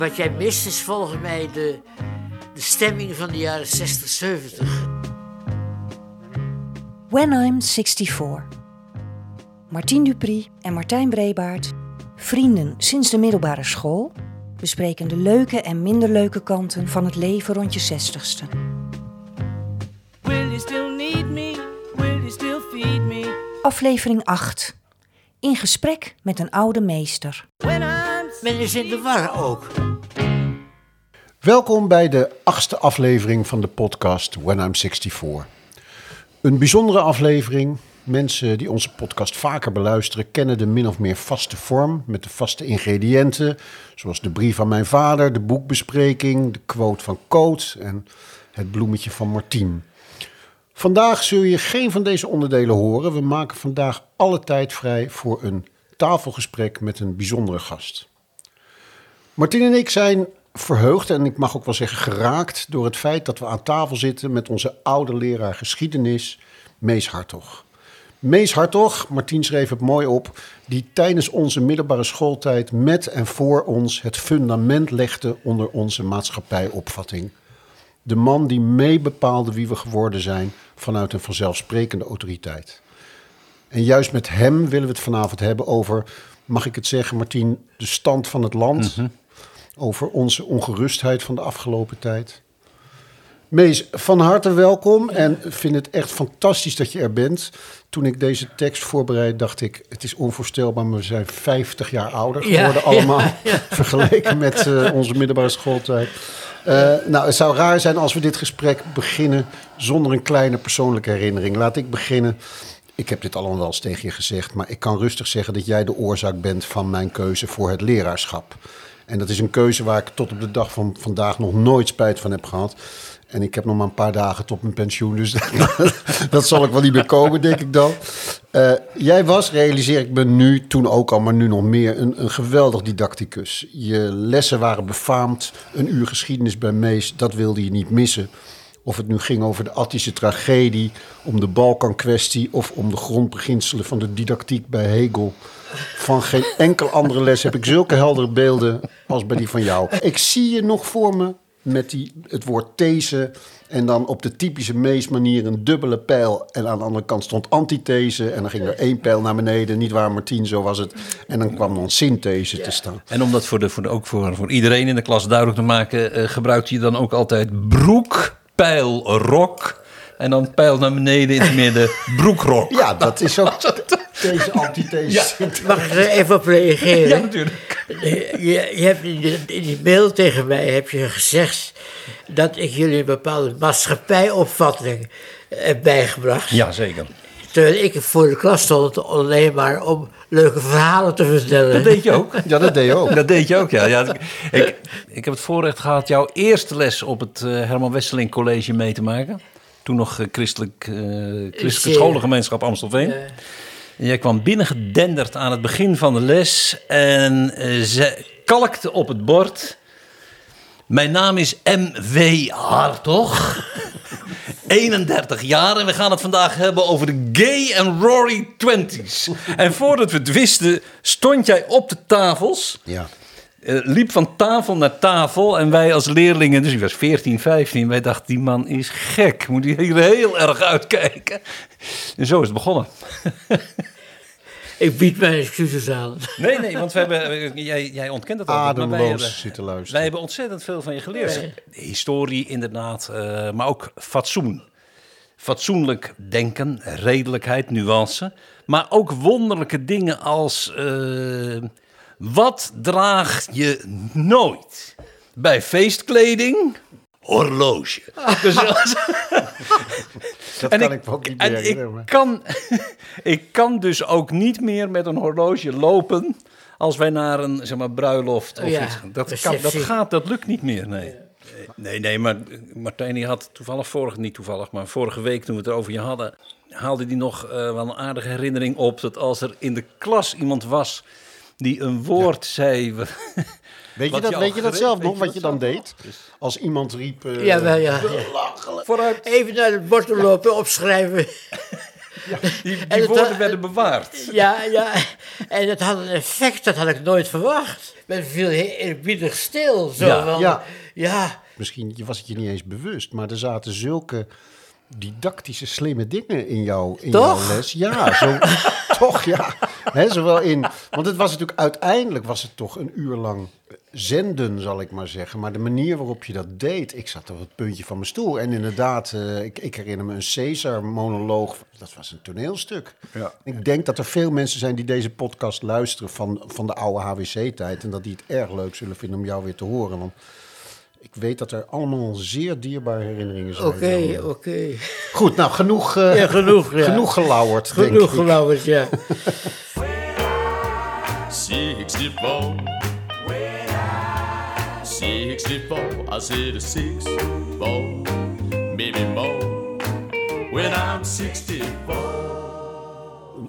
Wat jij mist is volgens mij de, de stemming van de jaren 60, 70. When I'm 64. Martien Dupri en Martijn Brebaert, vrienden sinds de middelbare school, bespreken de leuke en minder leuke kanten van het leven rond je zestigste. Will you still need me? Will you still feed me? Aflevering 8. In gesprek met een oude meester. When I'm Men is in de war ook. Welkom bij de achtste aflevering van de podcast When I'm 64. Een bijzondere aflevering. Mensen die onze podcast vaker beluisteren kennen de min of meer vaste vorm met de vaste ingrediënten, zoals de brief van mijn vader, de boekbespreking, de quote van Coat en het bloemetje van Martien. Vandaag zul je geen van deze onderdelen horen. We maken vandaag alle tijd vrij voor een tafelgesprek met een bijzondere gast. Martien en ik zijn verheugd en ik mag ook wel zeggen geraakt door het feit dat we aan tafel zitten met onze oude leraar geschiedenis, Mees Hartog. Mees Hartog, Martien schreef het mooi op, die tijdens onze middelbare schooltijd met en voor ons het fundament legde onder onze maatschappijopvatting. De man die mee bepaalde wie we geworden zijn vanuit een vanzelfsprekende autoriteit. En juist met hem willen we het vanavond hebben over, mag ik het zeggen, Martien, de stand van het land. Over onze ongerustheid van de afgelopen tijd. Mees, van harte welkom en vind het echt fantastisch dat je er bent. Toen ik deze tekst voorbereid, dacht ik, het is onvoorstelbaar, maar we zijn 50 jaar ouder Ja, geworden allemaal, vergeleken met eh, onze middelbare schooltijd. Eh, nou, het zou raar zijn als we dit gesprek beginnen zonder een kleine persoonlijke herinnering. Laat ik beginnen. Ik heb dit allemaal wel eens tegen je gezegd, maar ik kan rustig zeggen dat jij de oorzaak bent van mijn keuze voor het leraarschap. En dat is een keuze waar ik tot op de dag van vandaag nog nooit spijt van heb gehad. En ik heb nog maar een paar dagen tot mijn pensioen, dus dat zal ik wel niet meer komen, denk ik dan. Eh, jij was, realiseer ik me nu, toen ook al, maar nu nog meer, een, een geweldig didacticus. Je lessen waren befaamd, een uur geschiedenis bij Mees, dat wilde je niet missen. Of het nu ging over de Attische tragedie, om de Balkan-kwestie of om de grondbeginselen van de didactiek bij Hegel. Van geen enkel andere les heb ik zulke heldere beelden als bij die van jou. Ik zie je nog voor me met die, het woord these en dan op de typische meesmanier een dubbele pijl. En aan de andere kant stond antithese en dan ging er één pijl naar beneden. Niet waar, Martien, zo was het. En dan kwam dan synthese te staan. En om dat voor de, voor ook voor, voor iedereen in de klas duidelijk te maken, eh, gebruikt je dan ook altijd broek, pijl, rok. En dan pijl naar beneden in het midden, broekrok. Ja, dat is ook deze antithese. Mag ik er even op reageren? Ja, natuurlijk. Je, je hebt in, die- in die mail tegen mij heb je gezegd dat ik jullie een bepaalde maatschappijopvatting heb bijgebracht. Ja, zeker. Terwijl ik voor de klas stond alleen maar om leuke verhalen te vertellen. Dat deed je ook. Ja, dat deed je ook. Dat deed je ook, ja. ja ik, ik heb het voorrecht gehad jouw eerste les op het eh, Herman Wesseling College mee te maken. Toen nog eh, christelijk, eh, christelijke scholengemeenschap Amstelveen. En jij kwam binnengedenderd aan het begin van de les en ze kalkte op het bord. Mijn naam is M.W. Hartog. 31 jaar en we gaan het vandaag hebben over de gay en Rory 20s. En voordat we het wisten, stond jij op de tafels. Ja. eh, liep van tafel naar tafel en wij als leerlingen, dus ik was 14, 15, wij dachten die man is gek, moet hij hier heel erg uitkijken. En zo is het begonnen. Ik bied mijn excuses aan. Nee, nee, want we hebben, eh, jij, jij ontkent het altijd. maar wij Ademloos hebben- zitten luisteren. Wij hebben ontzettend veel van je geleerd. Historie inderdaad, eh, maar ook fatsoen. Fatsoenlijk denken, redelijkheid, nuance. Maar ook wonderlijke dingen als... eh, wat draag je nooit? Bij feestkleding? Horloge. Dus, Dat kan ik, ook niet meer en ik maar- kan, ik kan dus ook niet meer met een horloge lopen als wij naar een zeg maar, bruiloft of Oh ja, iets. Dat, kan, dat gaat, dat lukt niet meer. Nee, nee, nee maar Martijn die had toevallig vorige, niet toevallig, maar vorige week toen we het over je hadden, haalde hij nog eh, wel een aardige herinnering op dat als er in de klas iemand was die een woord zei. Weet je dat, je weet je dat zelf weet nog, je wat je dan zelf deed? Als iemand riep... eh, Ja, wel, ja. Vooruit. Even naar het bord lopen, opschrijven. Die, En die woorden werden bewaard. Ja, ja. En het had een effect, dat had ik nooit verwacht. Men viel heel eerbiedig stil. Zo Ja. van, Ja. ja. Misschien was het je niet eens bewust, maar er zaten zulke didactische, slimme dingen in, jou, in Toch? jouw les. Ja, zo, toch ja. Hè, zowel in, want het was natuurlijk uiteindelijk was het toch een uur lang zenden, zal ik maar zeggen. Maar de manier waarop je dat deed, ik zat op het puntje van mijn stoel. En inderdaad, eh, ik, ik herinner me een Caesar-monoloog. Dat was een toneelstuk. Ja. Ik denk dat er veel mensen zijn die deze podcast luisteren van, van de oude HWC-tijd. En dat die het erg leuk zullen vinden om jou weer te horen. Want ik weet dat er allemaal zeer dierbare herinneringen zijn. Oké, oké. Goed, nou genoeg, eh, Ja, genoeg, ja. genoeg gelauwerd, denk Genoeg ik. gelauwerd, ja. 64. 64, I said a 6 4, maybe more. When I'm 64.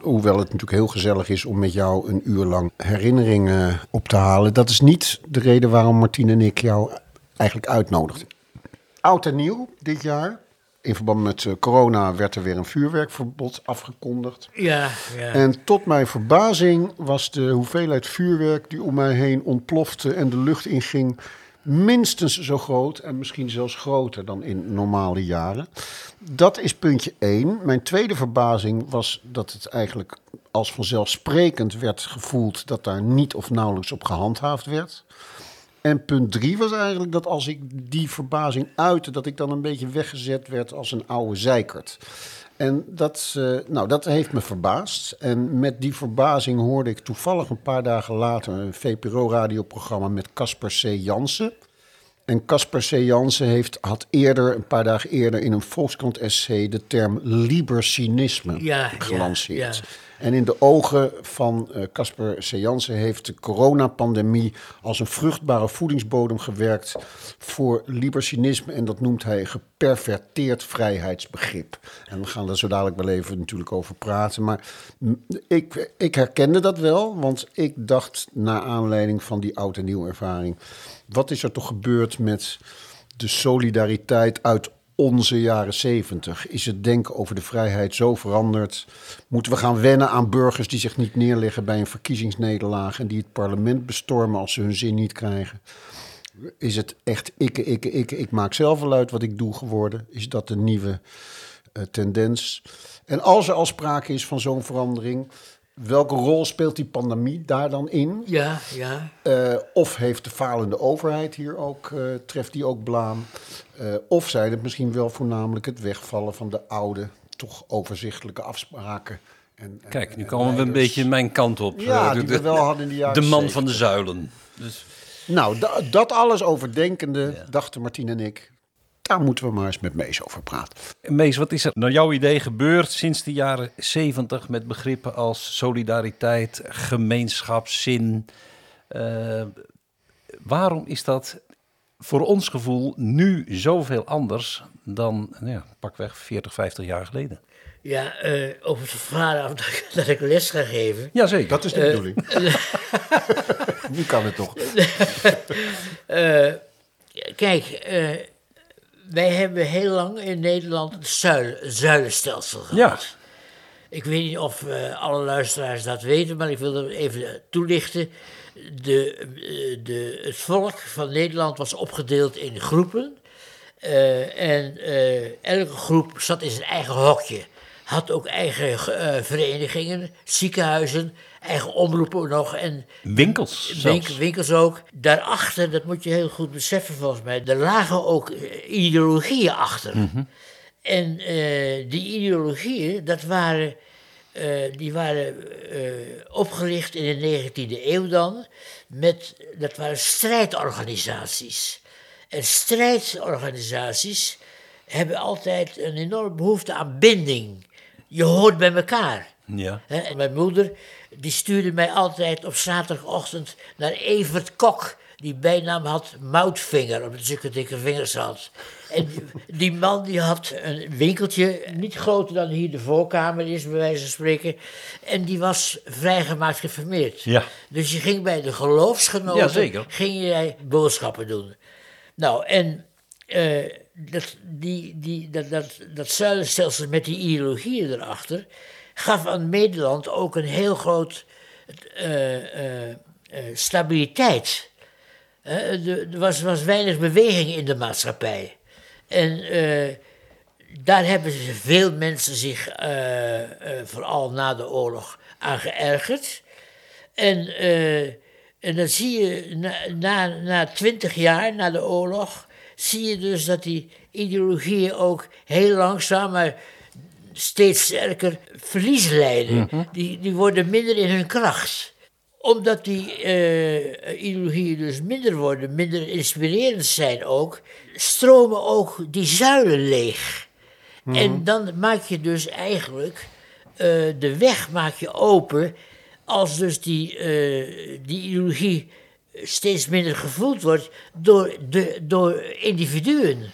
Hoewel het natuurlijk heel gezellig is om met jou een uur lang herinneringen op te halen. Dat is niet de reden waarom Martien en ik jou eigenlijk uitnodigden. Oud en nieuw dit jaar. In verband met eh, corona werd er weer een vuurwerkverbod afgekondigd. Ja, ja. En tot mijn verbazing was de hoeveelheid vuurwerk die om mij heen ontplofte en de lucht inging minstens zo groot en misschien zelfs groter dan in normale jaren. Dat is puntje 1. Mijn tweede verbazing was dat het eigenlijk als vanzelfsprekend werd gevoeld dat daar niet of nauwelijks op gehandhaafd werd. En punt drie was eigenlijk dat als ik die verbazing uitte, dat ik dan een beetje weggezet werd als een oude zeikert. En dat, eh, nou, dat heeft me verbaasd. En met die verbazing hoorde ik toevallig een paar dagen later een VPRO-radioprogramma met Casper C. Jansen. En Casper C. Jansen heeft, had eerder, een paar dagen eerder, in een Volkskrant-essay de term libercinisme Ja, gelanceerd. ja. En in de ogen van eh, Casper C. Jansen heeft de coronapandemie als een vruchtbare voedingsbodem gewerkt voor libercinisme. En dat noemt hij geperverteerd vrijheidsbegrip. En we gaan daar zo dadelijk wel even natuurlijk over praten. Maar ik, ik herkende dat wel, want ik dacht naar aanleiding van die oud en nieuw ervaring. Wat is er toch gebeurd met de solidariteit uit onze jaren zeventig? Is het denken over de vrijheid zo veranderd? Moeten we gaan wennen aan burgers die zich niet neerleggen bij een verkiezingsnederlaag en die het parlement bestormen als ze hun zin niet krijgen? Is het echt ikke, ikke, ikke, ik maak zelf wel uit wat ik doe geworden? Is dat een nieuwe eh, tendens? En als er al sprake is van zo'n verandering, welke rol speelt die pandemie daar dan in? Ja, ja. Eh, of heeft de falende overheid hier ook, eh, treft die ook blaam? Eh, of zijn het misschien wel voornamelijk het wegvallen van de oude, toch overzichtelijke afspraken? En, Kijk, nu en komen we een beetje mijn kant op. Ja, die we wel hadden in de jaren De man 70. van de zuilen. Dus, Nou, da- dat alles overdenkende, dachten Martien en ik, daar moeten we maar eens met Mees over praten. Mees, wat is er naar jouw idee gebeurd sinds de jaren 70 met begrippen als solidariteit, gemeenschapszin? Eh, waarom is dat voor ons gevoel nu zoveel anders dan nou ja, pakweg 40, 50 jaar geleden? Ja, eh, over het verhaal af dat, ik- dat ik les ga geven. Jazeker. Dat is de bedoeling. nu kan het toch. Eh, kijk, eh, wij hebben heel lang in Nederland een zuil, zuilenstelsel gehad. Ja. Ik weet niet of eh, alle luisteraars dat weten, maar ik wil het even toelichten. De, eh, de, het volk van Nederland was opgedeeld in groepen. Eh, en elke groep zat in zijn eigen hokje. Had ook eigen eh, verenigingen, ziekenhuizen, eigen omroepen nog. En Winkels. Wink- winkels ook. Daarachter, dat moet je heel goed beseffen volgens mij, er lagen ook eh, ideologieën achter. En eh, die ideologieën, dat waren, die waren opgericht in de 19e eeuw dan, met, dat waren strijdorganisaties. En strijdorganisaties hebben altijd een enorme behoefte aan binding. Je hoort bij elkaar. Ja. En mijn moeder die stuurde mij altijd op zaterdagochtend naar Evert Kok. Die bijnaam had Moutvinger, omdat hij zulke dikke vingers had. En die, die man die had een winkeltje, niet groter dan hier de voorkamer is, bij wijze van spreken. En die was vrijgemaakt geformeerd. Ja. Dus je ging bij de geloofsgenoten, Ja, ging jij boodschappen doen. Nou, en eh, dat, die, die, dat, dat, dat zuilenstelsel met die ideologieën erachter gaf aan Nederland ook een heel groot eh, eh, eh, stabiliteit. Er was, was weinig beweging in de maatschappij. En daar hebben veel mensen zich, vooral na de oorlog, aan geërgerd. En, en dan zie je na, na, na twintig jaar na de oorlog, zie je dus dat die ideologieën ook heel langzaam, maar steeds sterker verlies lijden. die, die worden minder in hun kracht omdat die eh, ideologieën dus minder worden, minder inspirerend zijn ook, stromen ook die zuilen leeg. En dan maak je dus eigenlijk eh, de weg maak je open als dus die, eh, die ideologie steeds minder gevoeld wordt door, de, door individuen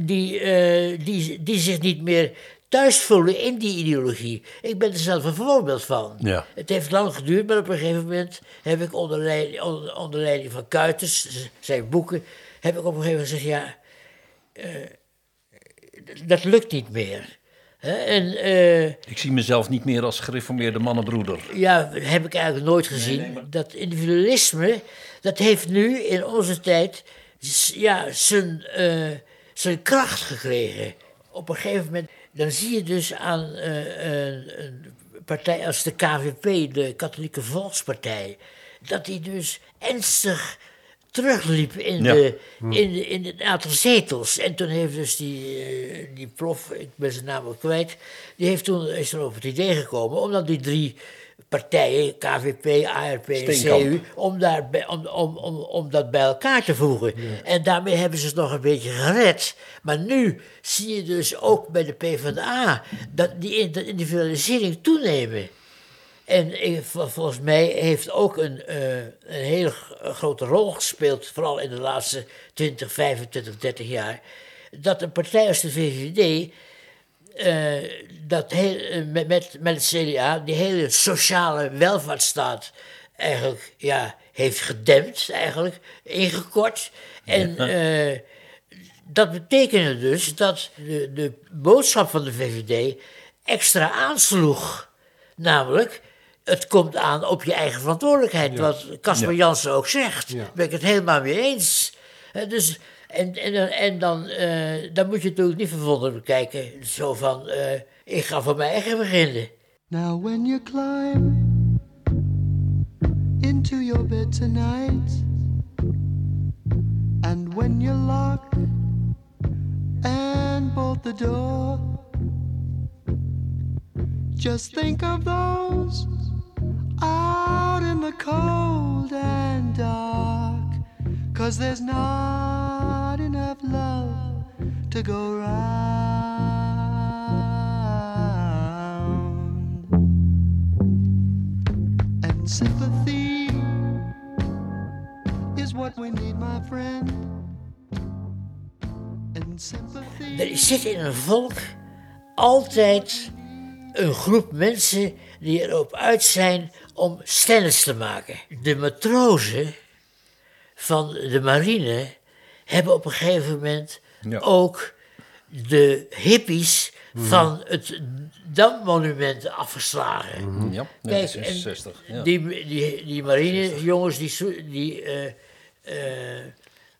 die, eh, die, die zich niet meer thuis voelen in die ideologie. Ik ben er zelf een voorbeeld van. Ja. Het heeft lang geduurd, maar op een gegeven moment heb ik onder leiding, onder, onder leiding van Kuiters, zijn boeken, heb ik op een gegeven moment gezegd, ja, eh, dat lukt niet meer. En eh, Ik zie mezelf niet meer als gereformeerde mannenbroeder. ja, heb ik eigenlijk nooit gezien. Dat individualisme, dat heeft nu in onze tijd ja, zijn, eh, zijn kracht gekregen. Op een gegeven moment, dan zie je dus aan eh, een, een partij als de KVP, de Katholieke Volkspartij, dat die dus ernstig terugliep in, Ja. de, in, de, in het aantal zetels. En toen heeft dus die, eh, die prof, ik ben zijn naam ook kwijt, die heeft toen, is er op het idee gekomen om dan die drie partijen, KVP, ARP en. CU, om, daar, om, om, om, om dat bij elkaar te voegen. En daarmee hebben ze het nog een beetje gered. Maar nu zie je dus ook bij de PvdA dat die in- dat individualisering toenemen. En ik- volgens mij heeft ook een, eh, een hele grote rol gespeeld, vooral in de laatste 20, 25, 30 jaar, dat een partij als de VVD, eh, dat heel, eh, met, met, met het CDA, die hele sociale welvaartsstaat eigenlijk ja, heeft gedempt, eigenlijk, ingekort. En dat betekende dus dat de, de boodschap van de VVD extra aansloeg. Namelijk, het komt aan op je eigen verantwoordelijkheid. Wat Caspar Jansen ook zegt. Daar ben ik het helemaal mee eens. Dus, en, en, dan- en dan, eh, dan moet je natuurlijk niet verwonderd bekijken. Zo van, eh, ik ga voor mijn eigen beginnen. Now, when you climb into your bed tonight, and when you lock and bolt the door, just think of those out in the cold and dark, cause there's not enough love to go round. And sympathy is what we need, my friend. And sympathy. Er zit in een volk altijd een groep mensen die erop uit zijn om stennis te maken. De matrozen van de marine hebben op een gegeven moment Ja. ook de hippies van het Dammonument afgeslagen. Ja, Kijk, 1966. en Ja. die, die, die marinejongens die, die, eh, eh,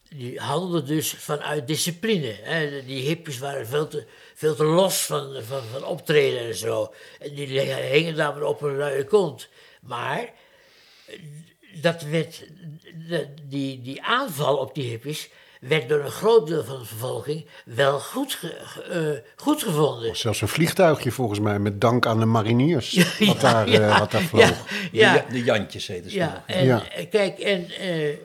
die handelden dus vanuit discipline. Hè. Die hippies waren veel te, veel te los van, van, van optreden en zo. En die hingen daar maar op hun luie kont. Maar dat werd, de- die, die aanval op die hippies werd door een groot deel van de bevolking wel goed, ge- ge- eh, goed gevonden. Zelfs een vliegtuigje volgens mij, met dank aan de mariniers. wat, daar, eh, ja, wat daar vloog. ja, De, ja. ja- de Jantjes heten ze Ja, en Ja. eh, kijk, en eh,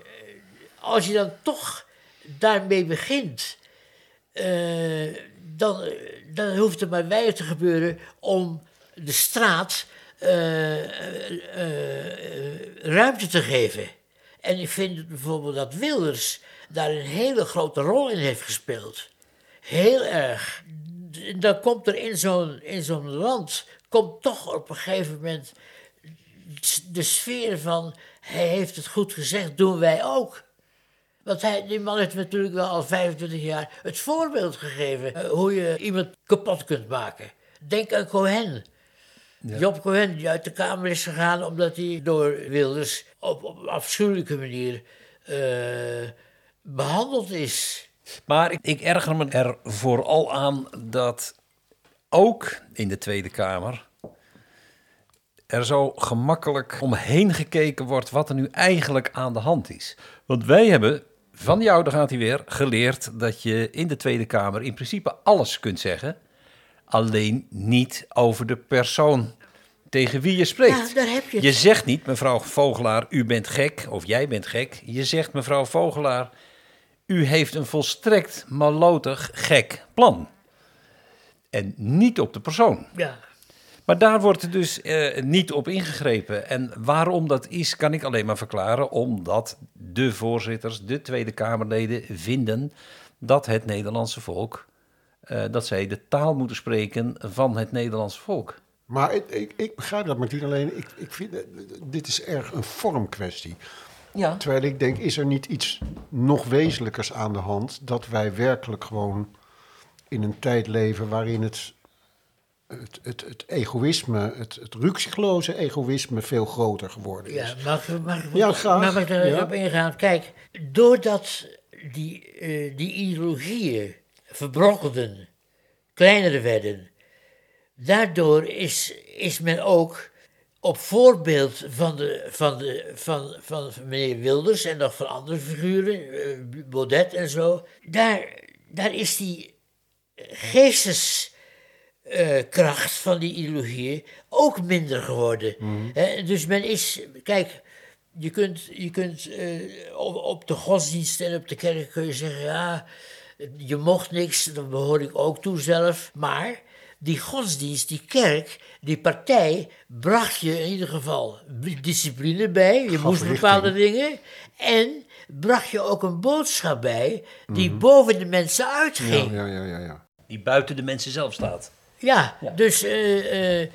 als je dan toch daarmee begint, eh, dan, dan hoeft er maar weinig te gebeuren om de straat ruimte te geven. En ik vind bijvoorbeeld dat Wilders daar een hele grote rol in heeft gespeeld. Heel erg. Dan komt er in zo'n, in zo'n land, komt toch op een gegeven moment de sfeer van hij heeft het goed gezegd, doen wij ook. Want hij, die man heeft natuurlijk wel al 25 jaar het voorbeeld gegeven eh, hoe je iemand kapot kunt maken. Denk aan Cohen. Job Cohen, die uit de Kamer is gegaan omdat hij door Wilders op, op een afschuwelijke manier eh, behandeld is. Maar ik, ik erger me er vooral aan dat ook in de Tweede Kamer er zo gemakkelijk omheen gekeken wordt wat er nu eigenlijk aan de hand is. Want wij hebben van jou, daar gaat hij weer, geleerd dat je in de Tweede Kamer in principe alles kunt zeggen, alleen niet over de persoon tegen wie je spreekt. Ja, daar heb je het. Je zegt niet, mevrouw Vogelaar, u bent gek of jij bent gek. Je zegt, mevrouw Vogelaar, u heeft een volstrekt malotig gek plan. En niet op de persoon. Ja, Maar daar wordt dus eh, niet op ingegrepen. En waarom dat is, kan ik alleen maar verklaren. Omdat de voorzitters, de Tweede Kamerleden vinden dat het Nederlandse volk... eh, dat zij de taal moeten spreken van het Nederlandse volk. Maar ik, ik, ik begrijp dat, Martien. Alleen, ik, ik vind, dit is erg een vormkwestie. Ja. Terwijl ik denk, is er niet iets nog wezenlijkers aan de hand... dat wij werkelijk gewoon in een tijd leven waarin het, het, het, het egoïsme... Het, het ruksigloze egoïsme veel groter geworden is. ja mag, ik- mag, Ja, graag. mag ik Ja. erop ingaan? Kijk, doordat die, eh, die ideologieën verbrokkelden, kleiner werden, daardoor is, is men ook op voorbeeld van, de, van, de, van, van meneer Wilders en nog van andere figuren, eh, Baudet en zo, daar, daar is die geesteskracht van die ideologieën ook minder geworden. Hè, dus men is, kijk, je kunt, je kunt eh, op, op de godsdienst en op de kerk kun je zeggen, ja, je mocht niks, dat behoor ik ook toe zelf. Maar die godsdienst, die kerk, die partij, bracht je in ieder geval discipline bij. Je moest richting. bepaalde dingen. En bracht je ook een boodschap bij die boven de mensen uitging. Ja, ja, ja, ja. Die buiten de mensen zelf staat. Ja, dus eh, eh,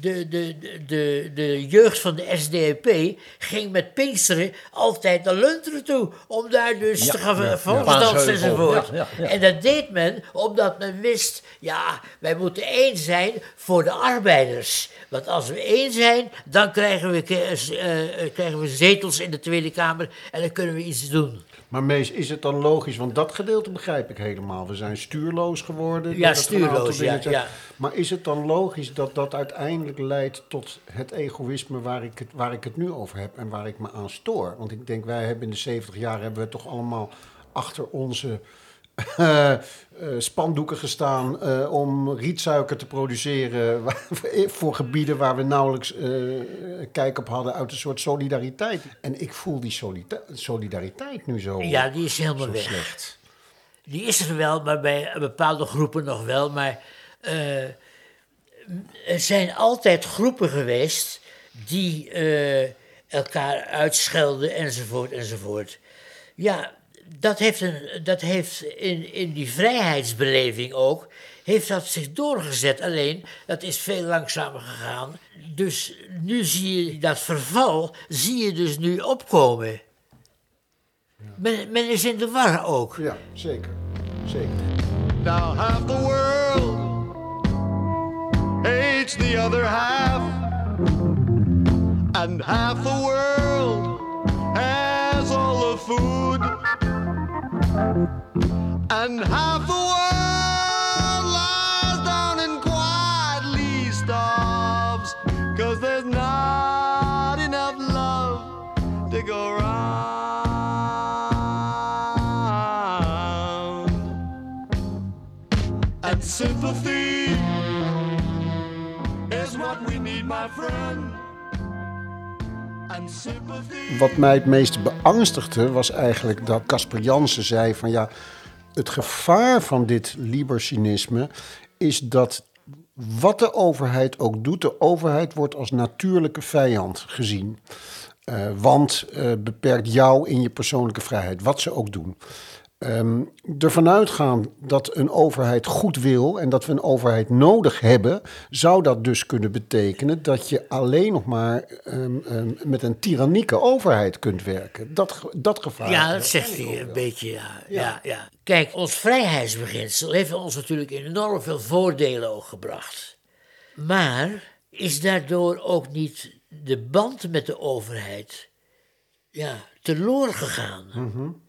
de, de, de, de, de jeugd van de SDAP ging met Pinksteren altijd naar Lunteren toe. Om daar dus Ja, te gaan ja, volksdansen enzovoort. ja, ja, ja. En dat deed men omdat men wist, ja, wij moeten één zijn voor de arbeiders. Want als we één zijn, dan krijgen we, eh, eh, krijgen we zetels in de Tweede Kamer en dan kunnen we iets doen. Maar Mees, is het dan logisch? Want dat gedeelte begrijp ik helemaal. We zijn stuurloos geworden. Ja, stuurloos, ja, ja. Maar is het dan logisch dat dat uiteindelijk leidt tot het egoïsme waar ik het, waar ik het nu over heb en waar ik me aan stoor? Want ik denk, wij hebben in de 70 jaar hebben we toch allemaal achter onze eh, eh, spandoeken gestaan eh, om rietsuiker te produceren voor gebieden waar we nauwelijks kijk op hadden uit een soort solidariteit. En ik voel die solidariteit nu zo, Ja, die is helemaal weg. slecht. Die is er wel, maar bij bepaalde groepen nog wel. Maar er zijn altijd groepen geweest die eh, elkaar uitschelden enzovoort enzovoort. Ja, dat heeft, een, dat heeft in, in die vrijheidsbeleving ook, heeft dat zich doorgezet. Alleen, dat is veel langzamer gegaan. Dus nu zie je dat verval, zie je dus nu opkomen. Men, men is in de war ook. Ja, zeker. Zeker. Now half the world hates the other half, and half the world has all the food, and half the world lies down and quietly starves, cause there's not enough love to go round. And sympathy Wat mij het meest beangstigde was eigenlijk dat Casper Jansen zei van ja, het gevaar van dit libercinisme is dat wat de overheid ook doet, de overheid wordt als natuurlijke vijand gezien. Eh, want eh, beperkt jou in je persoonlijke vrijheid, wat ze ook doen. Ehm, ervan uitgaan dat een overheid goed wil en dat we een overheid nodig hebben, zou dat dus kunnen betekenen dat je alleen nog maar ehm, ehm, met een tyrannieke overheid kunt werken. Dat, dat gevaar. Ja, dat zegt hij een beetje, ja. ja. Ja, Kijk, ons vrijheidsbeginsel heeft ons natuurlijk enorm veel voordelen ook gebracht. Maar is daardoor ook niet de band met de overheid ja, teloor gegaan?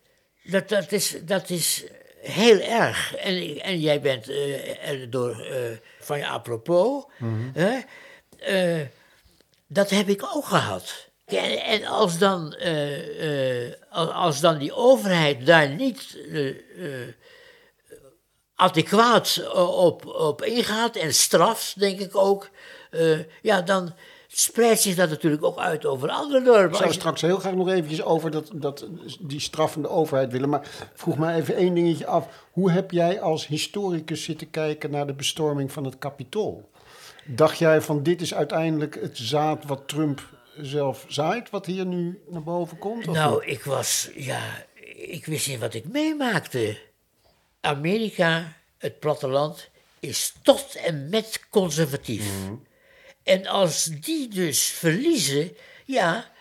Dat, dat, is, dat is heel erg. En, en jij bent er door eh, van je apropos. hè, eh, dat heb ik ook gehad. En, en als, dan, als, dan die overheid daar niet adequaat op, op ingaat en straft, denk ik ook, ja, dan spreidt zich dat natuurlijk ook uit over andere dorpen. Ik zou je- straks heel graag nog eventjes over dat, dat, die straffende overheid willen. Maar vroeg mij even één dingetje af. Hoe heb jij als historicus zitten kijken naar de bestorming van het Capitool? Dacht jij van dit is uiteindelijk het zaad wat Trump zelf zaait, wat hier nu naar boven komt? Of Nou, ik was, ja, ik wist niet wat ik meemaakte. Amerika, het platteland, is tot en met conservatief. En als die dus verliezen, ja,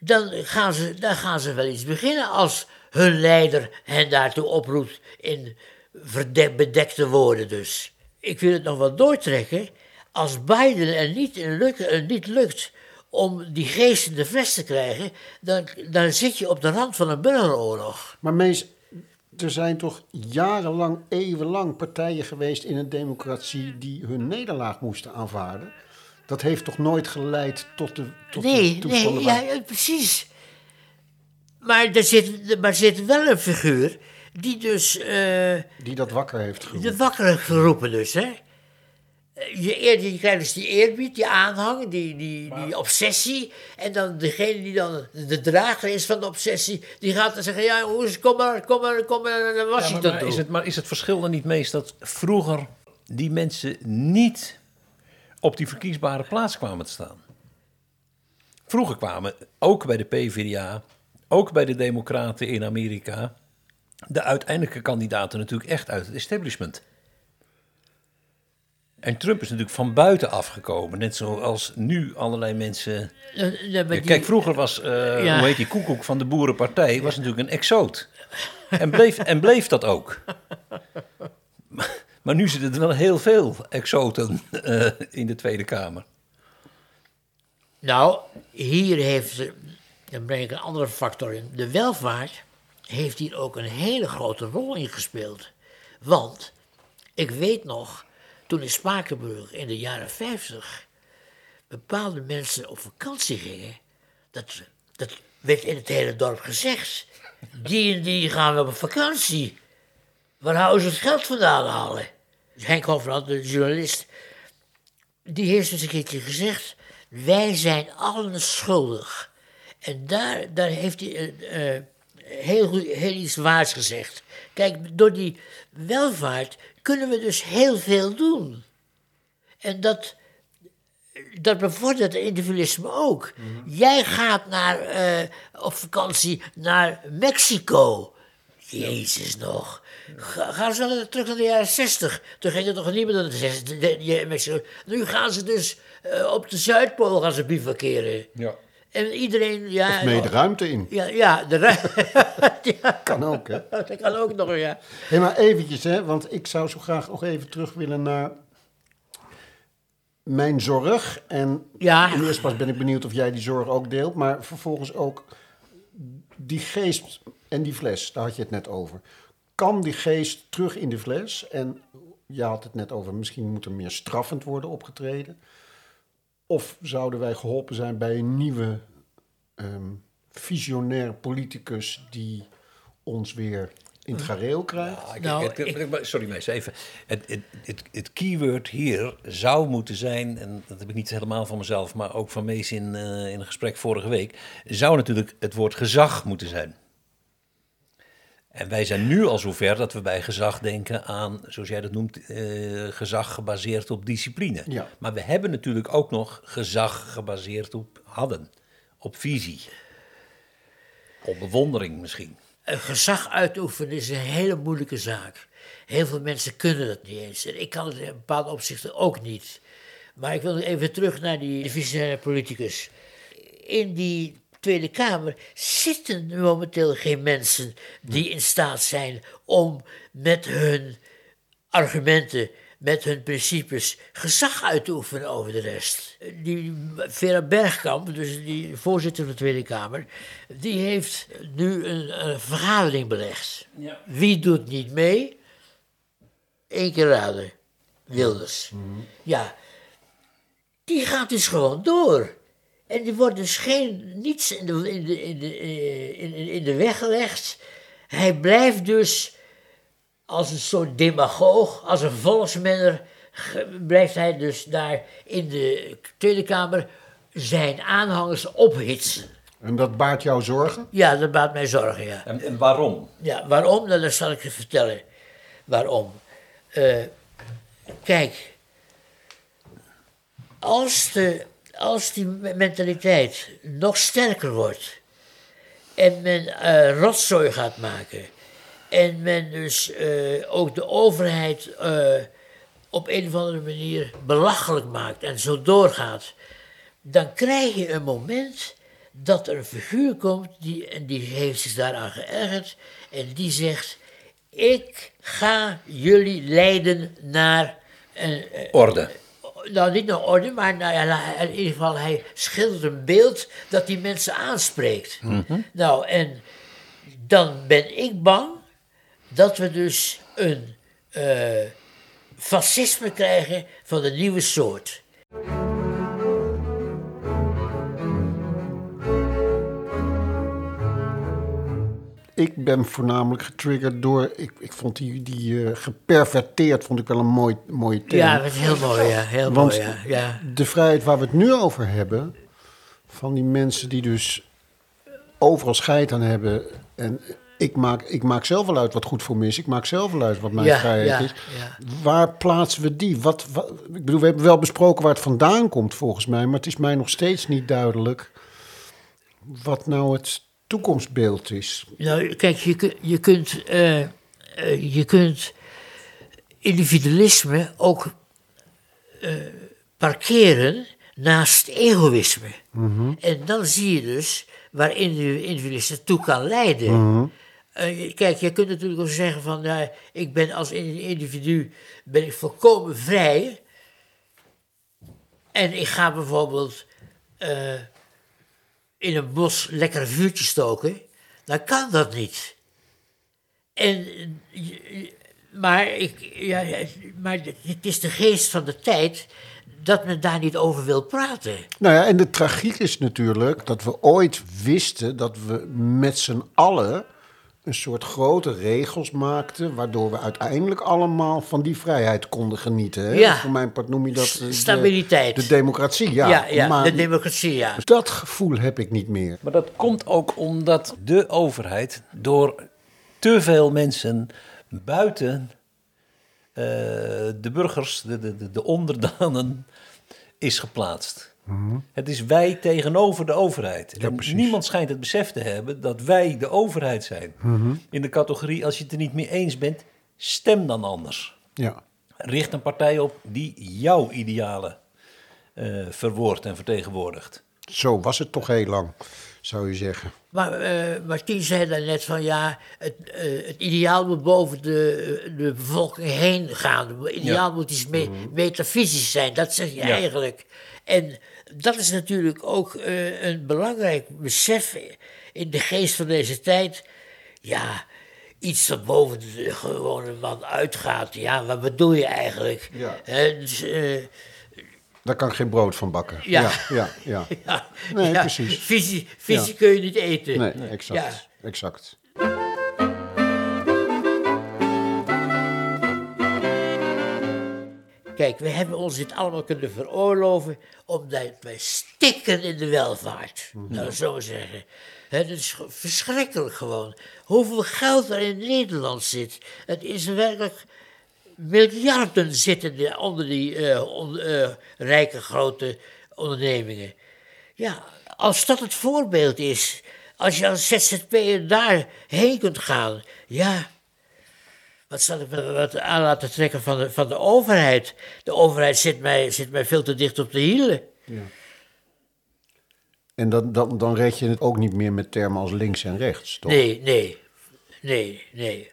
dan gaan, ze, dan gaan ze wel iets beginnen als hun leider hen daartoe oproept in bedekte woorden dus. Ik wil het nog wel doortrekken. Als Biden er niet, in lukt, er niet lukt om die geest in de fles te krijgen, dan, dan zit je op de rand van een burgeroorlog. Maar Mees, er zijn toch jarenlang, eeuwenlang partijen geweest in een democratie die hun nederlaag moesten aanvaarden? Dat heeft toch nooit geleid tot de, tot Nee, de nee, ja, ja, precies. Maar er zit, maar er zit wel een figuur die dus eh, die dat wakker heeft geroepen. de wakker geroepen dus, hè. Je, eer, je krijgt dus die eerbied, die aanhang, die, die, die obsessie. En dan degene die dan de drager is van de obsessie, die gaat dan zeggen, ja jongens, kom maar, kom maar, kom maar naar Ja, Washington maar, maar, toe. is het, maar is het verschil dan niet meest dat vroeger die mensen niet op die verkiesbare plaats kwamen te staan? Vroeger kwamen, ook bij de PvdA, ook bij de Democraten in Amerika, de uiteindelijke kandidaten natuurlijk echt uit het establishment. En Trump is natuurlijk van buiten afgekomen, net zoals nu allerlei mensen. Ja, die- kijk, vroeger was, eh, Ja. hoe heet die koekoek van de Boerenpartij, was natuurlijk een exoot. En bleef, en bleef dat ook. Maar, nu zitten er wel heel veel exoten eh, in de Tweede Kamer. Nou, hier heeft, dan breng ik een andere factor in. De welvaart heeft hier ook een hele grote rol in gespeeld. Want, ik weet nog, toen in Spakenburg in de jaren 50 bepaalde mensen op vakantie gingen, dat, dat werd in het hele dorp gezegd. Die en die gaan we op vakantie. Waar houden ze het geld vandaan halen? Henk Hofland, de journalist, die heeft eens een keertje gezegd: Wij zijn allen schuldig. En daar, daar heeft hij eh, heel, heel iets waars gezegd. Kijk, door die welvaart kunnen we dus heel veel doen. En dat, dat bevordert het individualisme ook. Jij gaat naar, eh, op vakantie naar Mexico. Jezus nog. Ga, gaan ze wel terug naar de jaren 60. Toen ging het nog niet meer naar de 60. de- de- Mexico. Nu gaan ze dus eh, op de Zuidpool gaan ze bivakeren. Ja. En iedereen... Ja, Of mee de ruimte in. ja, ja, de ru- ja, Kan ook, hè? dat kan ook nog, ja. Hé, maar eventjes, hè, want ik zou zo graag nog even terug willen naar mijn zorg. En Ja. in de eerste plaats ben ik benieuwd of jij die zorg ook deelt, maar vervolgens ook die geest en die fles, daar had je het net over. Kan die geest terug in de fles? En je had het net over, misschien moet er meer straffend worden opgetreden. Of zouden wij geholpen zijn bij een nieuwe ehm, visionair politicus die ons weer in het gareel krijgt? Nou, het- ik- maar Sorry mees, even. Het, het, het, het keyword hier zou moeten zijn, en dat heb ik niet helemaal van mezelf, maar ook van Mees in, eh, in een gesprek vorige week, zou natuurlijk het woord gezag moeten zijn. En wij zijn nu al zover dat we bij gezag denken aan, zoals jij dat noemt, eh, gezag gebaseerd op discipline. Ja. Maar we hebben natuurlijk ook nog gezag gebaseerd op hadden, op visie, op bewondering misschien. een gezag uitoefenen is een hele moeilijke zaak. Heel veel mensen kunnen dat niet eens. En ik kan het in bepaalde opzichten ook niet. Maar ik wil even terug naar die visionaire politicus. In die Tweede Kamer zitten momenteel geen mensen die in staat zijn om met hun argumenten, met hun principes, gezag uit te oefenen over de rest. Die Vera Bergkamp, dus die voorzitter van de Tweede Kamer, die heeft nu een, een vergadering belegd. Wie doet niet mee? Eén keer raden. Wilders. Ja, die gaat dus gewoon door. En er wordt dus geen, niets in de, in, de, in, de, eh, in, in- de weg gelegd. Hij blijft dus als een soort demagoog, als een volksmenner, blijft hij dus daar in de Tweede Kamer zijn aanhangers ophitsen. En dat baart jou zorgen? Ja, dat baat mij zorgen, ja. En, en waarom? Ja, waarom? Nou, dat zal ik je vertellen. Waarom? Eh, kijk, als, de, als die me- mentaliteit nog sterker wordt en men eh, rotzooi gaat maken en men dus eh, ook de overheid eh, op een of andere manier belachelijk maakt en zo doorgaat, dan krijg je een moment dat er een figuur komt die, en die heeft zich daaraan geërgerd en die zegt: Ik ga jullie leiden naar Orde. Nou, niet naar orde, maar nou ja, in ieder geval, hij schildert een beeld dat die mensen aanspreekt. Nou, en dan ben ik bang dat we dus een eh, fascisme krijgen van de nieuwe soort. Ik ben voornamelijk getriggerd door. Ik, ik vond die, die eh, geperverteerd vond ik wel een mooi, mooie term. Ja, dat is heel mooi, ja. Heel Want mooi, ja. ja. de vrijheid waar we het nu over hebben, van die mensen die dus overal scheid aan hebben. En ik maak, ik maak zelf wel uit wat goed voor me is. Ik maak zelf wel uit wat mijn Ja, vrijheid ja, is. ja. Waar plaatsen we die? Wat, wat, ik bedoel, we hebben wel besproken waar het vandaan komt volgens mij. Maar het is mij nog steeds niet duidelijk wat nou het toekomstbeeld is. Nou, kijk, je, je, kunt, eh, eh, je kunt individualisme ook eh, parkeren naast egoïsme. En dan zie je dus waar indi- individualisme toe kan leiden. Eh, kijk, je kunt natuurlijk ook zeggen van, nou, ik ben als in- individu ben ik volkomen vrij. En ik ga bijvoorbeeld in een bos lekker een vuurtje stoken, dan kan dat niet. En, eh, maar, ik, ja, maar het is de geest van de tijd dat men daar niet over wil praten. Nou ja, en de tragiek is natuurlijk dat we ooit wisten dat we met z'n allen een soort grote regels maakten, waardoor we uiteindelijk allemaal van die vrijheid konden genieten. Hè? Ja. Voor mijn part noem je dat eh, de, Stabiliteit. De, democratie, ja. Ja, ja, maar de democratie, ja. dat gevoel heb ik niet meer. Maar dat komt ook omdat de overheid door te veel mensen buiten eh, de burgers, de, de, de onderdanen, is geplaatst. Het is wij tegenover de overheid. en precies. niemand schijnt het besef te hebben dat wij de overheid zijn. In de categorie, als je het er niet mee eens bent, stem dan anders. Ja. Richt een partij op die jouw idealen eh verwoordt en vertegenwoordigt. Zo was het toch heel lang, zou je zeggen. Maar eh Martien zei daarnet van ja, het, eh, het ideaal moet boven de, de bevolking heen gaan. Het ideaal moet iets me- metafysisch zijn, dat zeg je Ja. eigenlijk. En dat is natuurlijk ook eh, een belangrijk besef in de geest van deze tijd. Ja, iets dat boven de gewone man uitgaat. Ja, wat bedoel je eigenlijk? Ja. Dus, Daar kan ik geen brood van bakken. Ja. ja, ja. ja. Nee, precies. Visie, visie kun je niet eten. Nee, exact. Ja. exact. Kijk, we hebben ons dit allemaal kunnen veroorloven omdat wij stikken in de welvaart. Nou, dat zou ik zeggen. Dat is verschrikkelijk gewoon. Hoeveel geld er in Nederland zit. Het is werkelijk miljarden zitten er onder die eh, on- eh, rijke grote ondernemingen. Ja, als dat het voorbeeld is, als je als ZZP'er daarheen kunt gaan, ja. Wat zal ik me wat aan laten trekken van de, van de overheid? De overheid zit mij, zit mij veel te dicht op de hielen. En dan, dan, dan red je het ook niet meer met termen als links en rechts, toch? Nee, nee, nee, nee.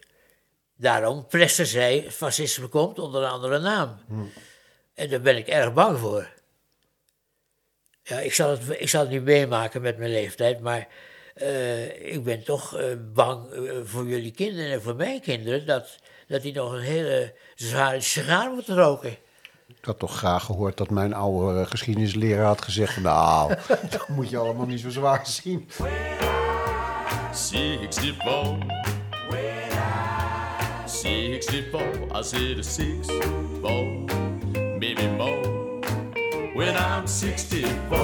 Daarom Prester zei, fascisme komt onder een andere naam. En daar ben ik erg bang voor. Ja, ik zal het, ik zal het niet meemaken met mijn leeftijd, maar eh, ik ben toch eh, bang eh, voor jullie kinderen en voor mijn kinderen dat, dat die nog een hele zware sigaar moeten roken. Ik had toch graag gehoord dat mijn oude geschiedenisleraar had gezegd... nou, dat moet je allemaal niet zo zwaar zien. 64. 64, I said a six, four, maybe more. When I'm 64.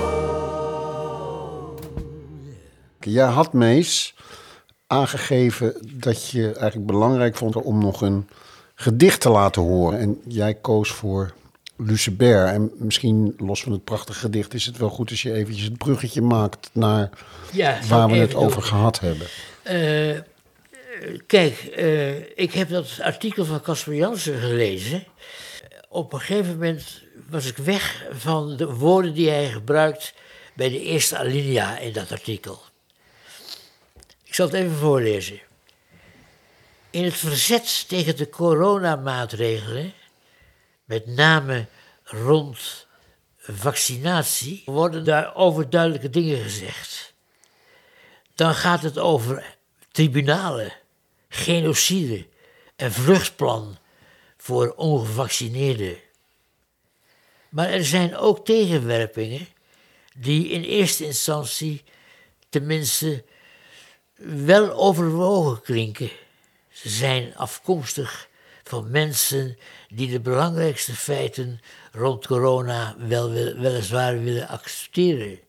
Jij had Mees aangegeven dat je eigenlijk belangrijk vond om nog een gedicht te laten horen. En jij koos voor Lucebert. En misschien, los van het prachtige gedicht, is het wel goed als je eventjes het bruggetje maakt naar Ja, waar we het doen. over gehad hebben. Eh, kijk, eh, ik heb dat artikel van Casper Jansen gelezen. Op een gegeven moment was ik weg van de woorden die hij gebruikt bij de eerste alinea in dat artikel. Ik zal het even voorlezen. In het verzet tegen de coronamaatregelen, met name rond vaccinatie, worden daar overduidelijke dingen gezegd dan gaat het over tribunalen, genocide en vluchtplan voor ongevaccineerden. Maar er zijn ook tegenwerpingen die in eerste instantie tenminste wel overwogen klinken. Ze zijn afkomstig van mensen die de belangrijkste feiten rond corona wel, weliswaar willen accepteren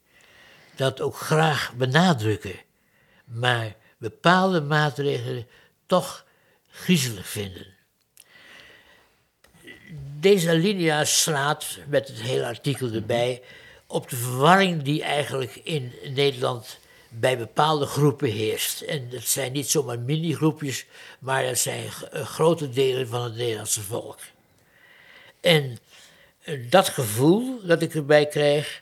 dat ook graag benadrukken, maar bepaalde maatregelen toch griezelig vinden. Deze alinea slaat, met het hele artikel erbij, op de verwarring die eigenlijk in Nederland bij bepaalde groepen heerst. En dat zijn niet zomaar mini-groepjes, maar dat zijn eh, grote delen van het Nederlandse volk. En eh, dat gevoel dat ik erbij krijg,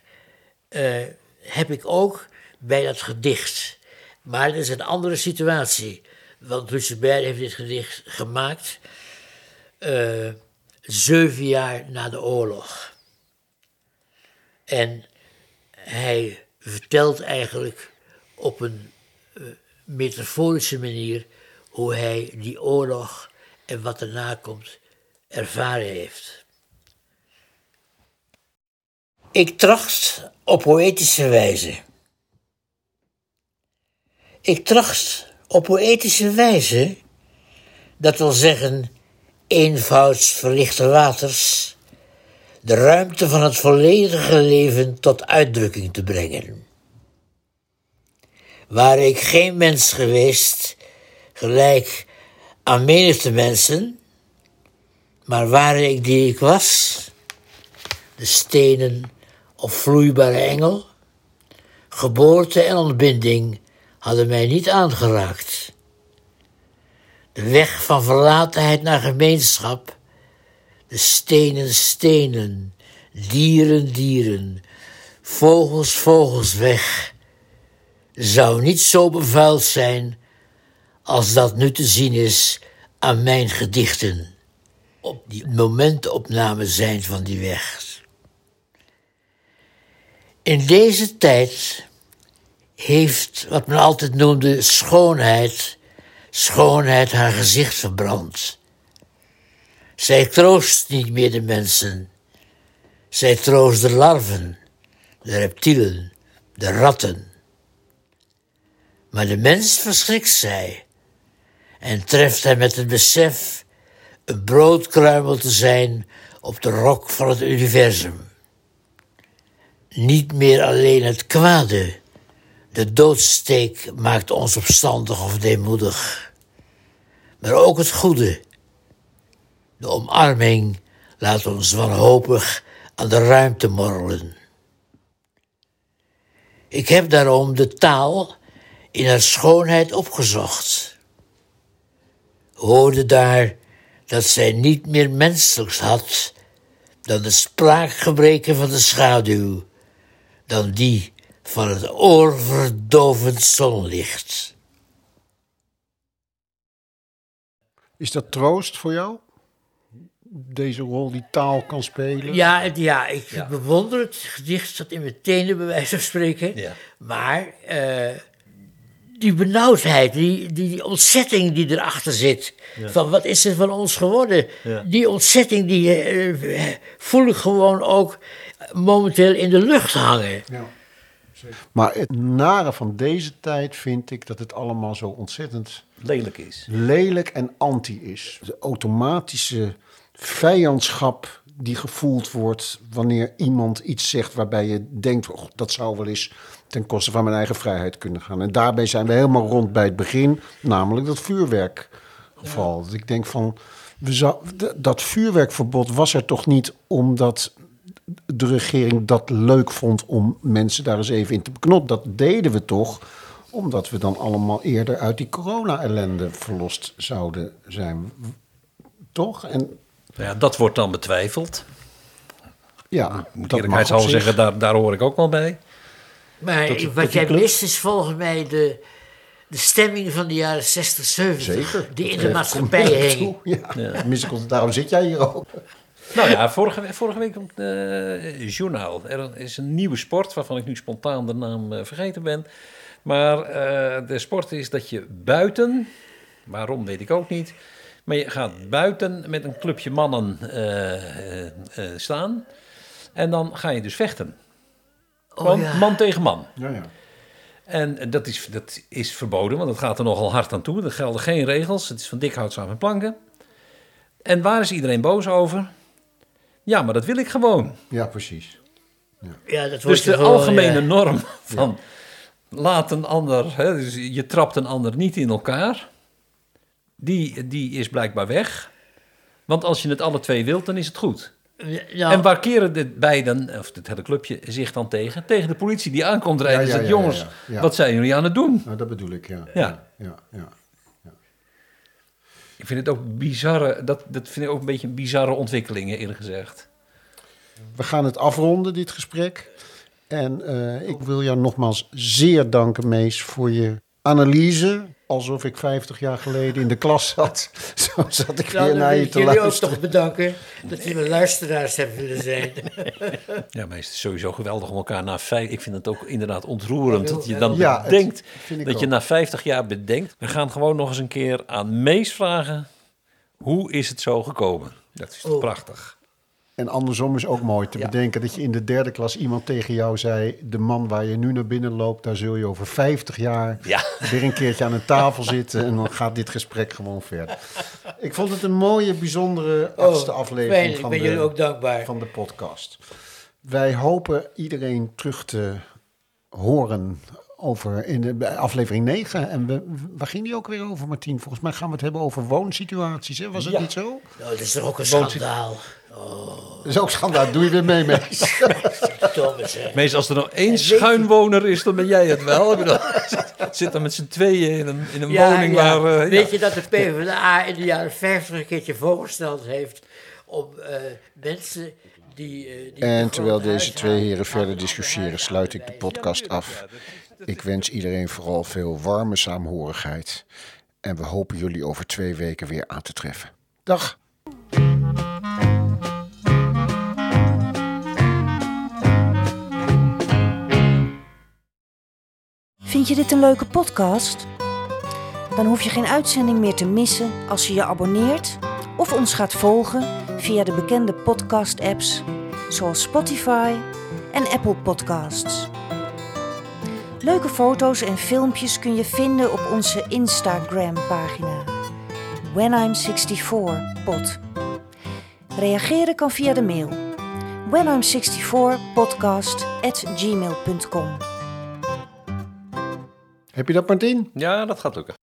eh, heb ik ook bij dat gedicht. Maar dat is een andere situatie. Want Lucebert heeft dit gedicht gemaakt eh, zeven jaar na de oorlog. En hij vertelt eigenlijk op een eh, metaforische manier hoe hij die oorlog en wat erna komt ervaren heeft. Ik tracht op poëtische wijze. Ik tracht op poëtische wijze, dat wil zeggen eenvouds verlichte waters, de ruimte van het volledige leven tot uitdrukking te brengen. Waar ik geen mens geweest, gelijk aan menigte mensen, maar waar ik die ik was, de stenen of vloeibare engel, geboorte en ontbinding hadden mij niet aangeraakt. De weg van verlatenheid naar gemeenschap, de stenen stenen, dieren dieren, vogels vogels weg, zou niet zo bevuild zijn als dat nu te zien is aan mijn gedichten, op die momentopname zijn van die weg. In deze tijd heeft wat men altijd noemde schoonheid, schoonheid haar gezicht verbrand. Zij troost niet meer de mensen. Zij troost de larven, de reptielen, de ratten. Maar de mens verschrikt zij en treft hij met het besef een broodkruimel te zijn op de rok van het universum. Niet meer alleen het kwade, de doodsteek maakt ons opstandig of deemoedig, maar ook het goede. De omarming laat ons wanhopig aan de ruimte morrelen. Ik heb daarom de taal in haar schoonheid opgezocht. Hoorde daar dat zij niet meer menselijks had dan de spraakgebreken van de schaduw, dan die van het oorverdovend zonlicht. Is dat troost voor jou? Deze rol die taal kan spelen? Ja, ja ik bewonder het gedicht dat in mijn tenen, bij wijze van spreken. Ja. Maar eh, die benauwdheid, die, die ontzetting die erachter zit. Van wat is er van ons geworden? Ja. Die ontzetting die eh, voel ik gewoon ook momenteel in de lucht hangen. Maar het nare van deze tijd vind ik dat het allemaal zo ontzettend Lelijk is. lelijk en anti is. De automatische vijandschap die gevoeld wordt wanneer iemand iets zegt waarbij je denkt, oh, dat zou wel eens ten koste van mijn eigen vrijheid kunnen gaan. En daarbij zijn we helemaal rond bij het begin, namelijk dat vuurwerkgeval. Dat ik denk van, we zou, dat vuurwerkverbod was er toch niet omdat de regering dat leuk vond om mensen daar eens even in te beknoppen. Dat deden we toch omdat we dan allemaal eerder uit die corona-ellende verlost zouden zijn. Toch? En Ja, dat wordt dan betwijfeld. ja, Moet eerlijkheidshalve zeggen, daar, daar hoor ik ook wel bij. Maar wat jij club? mist is volgens mij de, de stemming van de jaren 60, 70. Zeker. Die in de komt maatschappij toe. Ja. Daarom zit jij hier ook. Nou ja, vorige, vorige week op het eh, journaal. Er is een nieuwe sport waarvan ik nu spontaan de naam eh, vergeten ben. Maar eh, de sport is dat je buiten, waarom weet ik ook niet, maar je gaat buiten met een clubje mannen eh, eh, eh, staan. En dan ga je dus vechten. Gewoon ja. man tegen man. Ja, ja. En dat is, dat is verboden, want het gaat er nogal hard aan toe. Er gelden geen regels. Het is van dik hout samen planken. En waar is iedereen boos over? Ja, maar dat wil ik gewoon. ja, precies. Ja, dat wordt Dus de gewoon, algemene ja. norm van laat een ander, hè, dus je trapt een ander niet in elkaar, die, die is blijkbaar weg. Want als je het alle twee wilt, dan is het goed. Nou, En waar keren de beiden, of het hele clubje, zich dan tegen? Tegen de politie die aankomt rijden en Ja, ja, zegt, ja, jongens, ja, ja. wat zijn jullie aan het doen? Nou, dat bedoel ik, ja. Ja. ja, ja. Ik vind het ook bizarre, dat, dat vind ik ook een beetje een bizarre ontwikkelingen eerlijk gezegd. We gaan het afronden, dit gesprek. En eh, ik wil jou nogmaals zeer danken, Mees, voor je analyse. Alsof ik 50 jaar geleden in de klas zat. Zo zat ik nou, weer naar je ik te jullie ook toch bedanken dat jullie luisteraars hebben willen zijn. Ja, maar het is sowieso geweldig om elkaar na vijf... Ik vind het ook inderdaad ontroerend dat je dan Ja, het bedenkt... dat je ook. na 50 jaar bedenkt... We gaan gewoon nog eens een keer aan Mees vragen... Hoe is het zo gekomen? Dat is toch Oh. prachtig. En andersom is ook mooi te bedenken dat je in de derde klas iemand tegen jou zei: De man waar je nu naar binnen loopt, daar zul je over 50 jaar Ja. weer een keertje aan een tafel zitten. En dan gaat dit gesprek gewoon verder. Ik vond het een mooie, bijzondere achtste Oh, aflevering fijn, ik van, ben de, jullie ook dankbaar. van de podcast. Wij hopen iedereen terug te horen over in de aflevering 9. En we, waar ging die ook weer over, Martien? Volgens mij gaan we het hebben over woonsituaties. Hè? Was het Ja. niet zo? Nou, dat is toch ook een schandaal. Dat is ook schandaal. Doe je weer mee, Mees. Mees, als er nog één schuinwoner is, dan ben jij het wel. Ik bedoel, Zit dan met z'n tweeën in een, in een Ja, woning ja. waar... eh, Weet ja. je dat de PvdA in de jaren 50 een keertje voorgesteld heeft om eh, mensen die... eh, die En terwijl deze twee heren verder discussiëren, sluit ik de podcast af. Ik wens iedereen vooral veel warme saamhorigheid. En we hopen jullie over twee weken weer aan te treffen. Dag! Vind je dit een leuke podcast? Dan hoef je geen uitzending meer te missen als je je abonneert of ons gaat volgen via de bekende podcast-apps zoals Spotify en Apple Podcasts. Leuke foto's en filmpjes kun je vinden op onze Instagram-pagina When I'm 64 pod. Reageren kan via de mail when I'm 64 podcast at gmail.com. Heb je dat, Martien? ja, dat gaat lukken.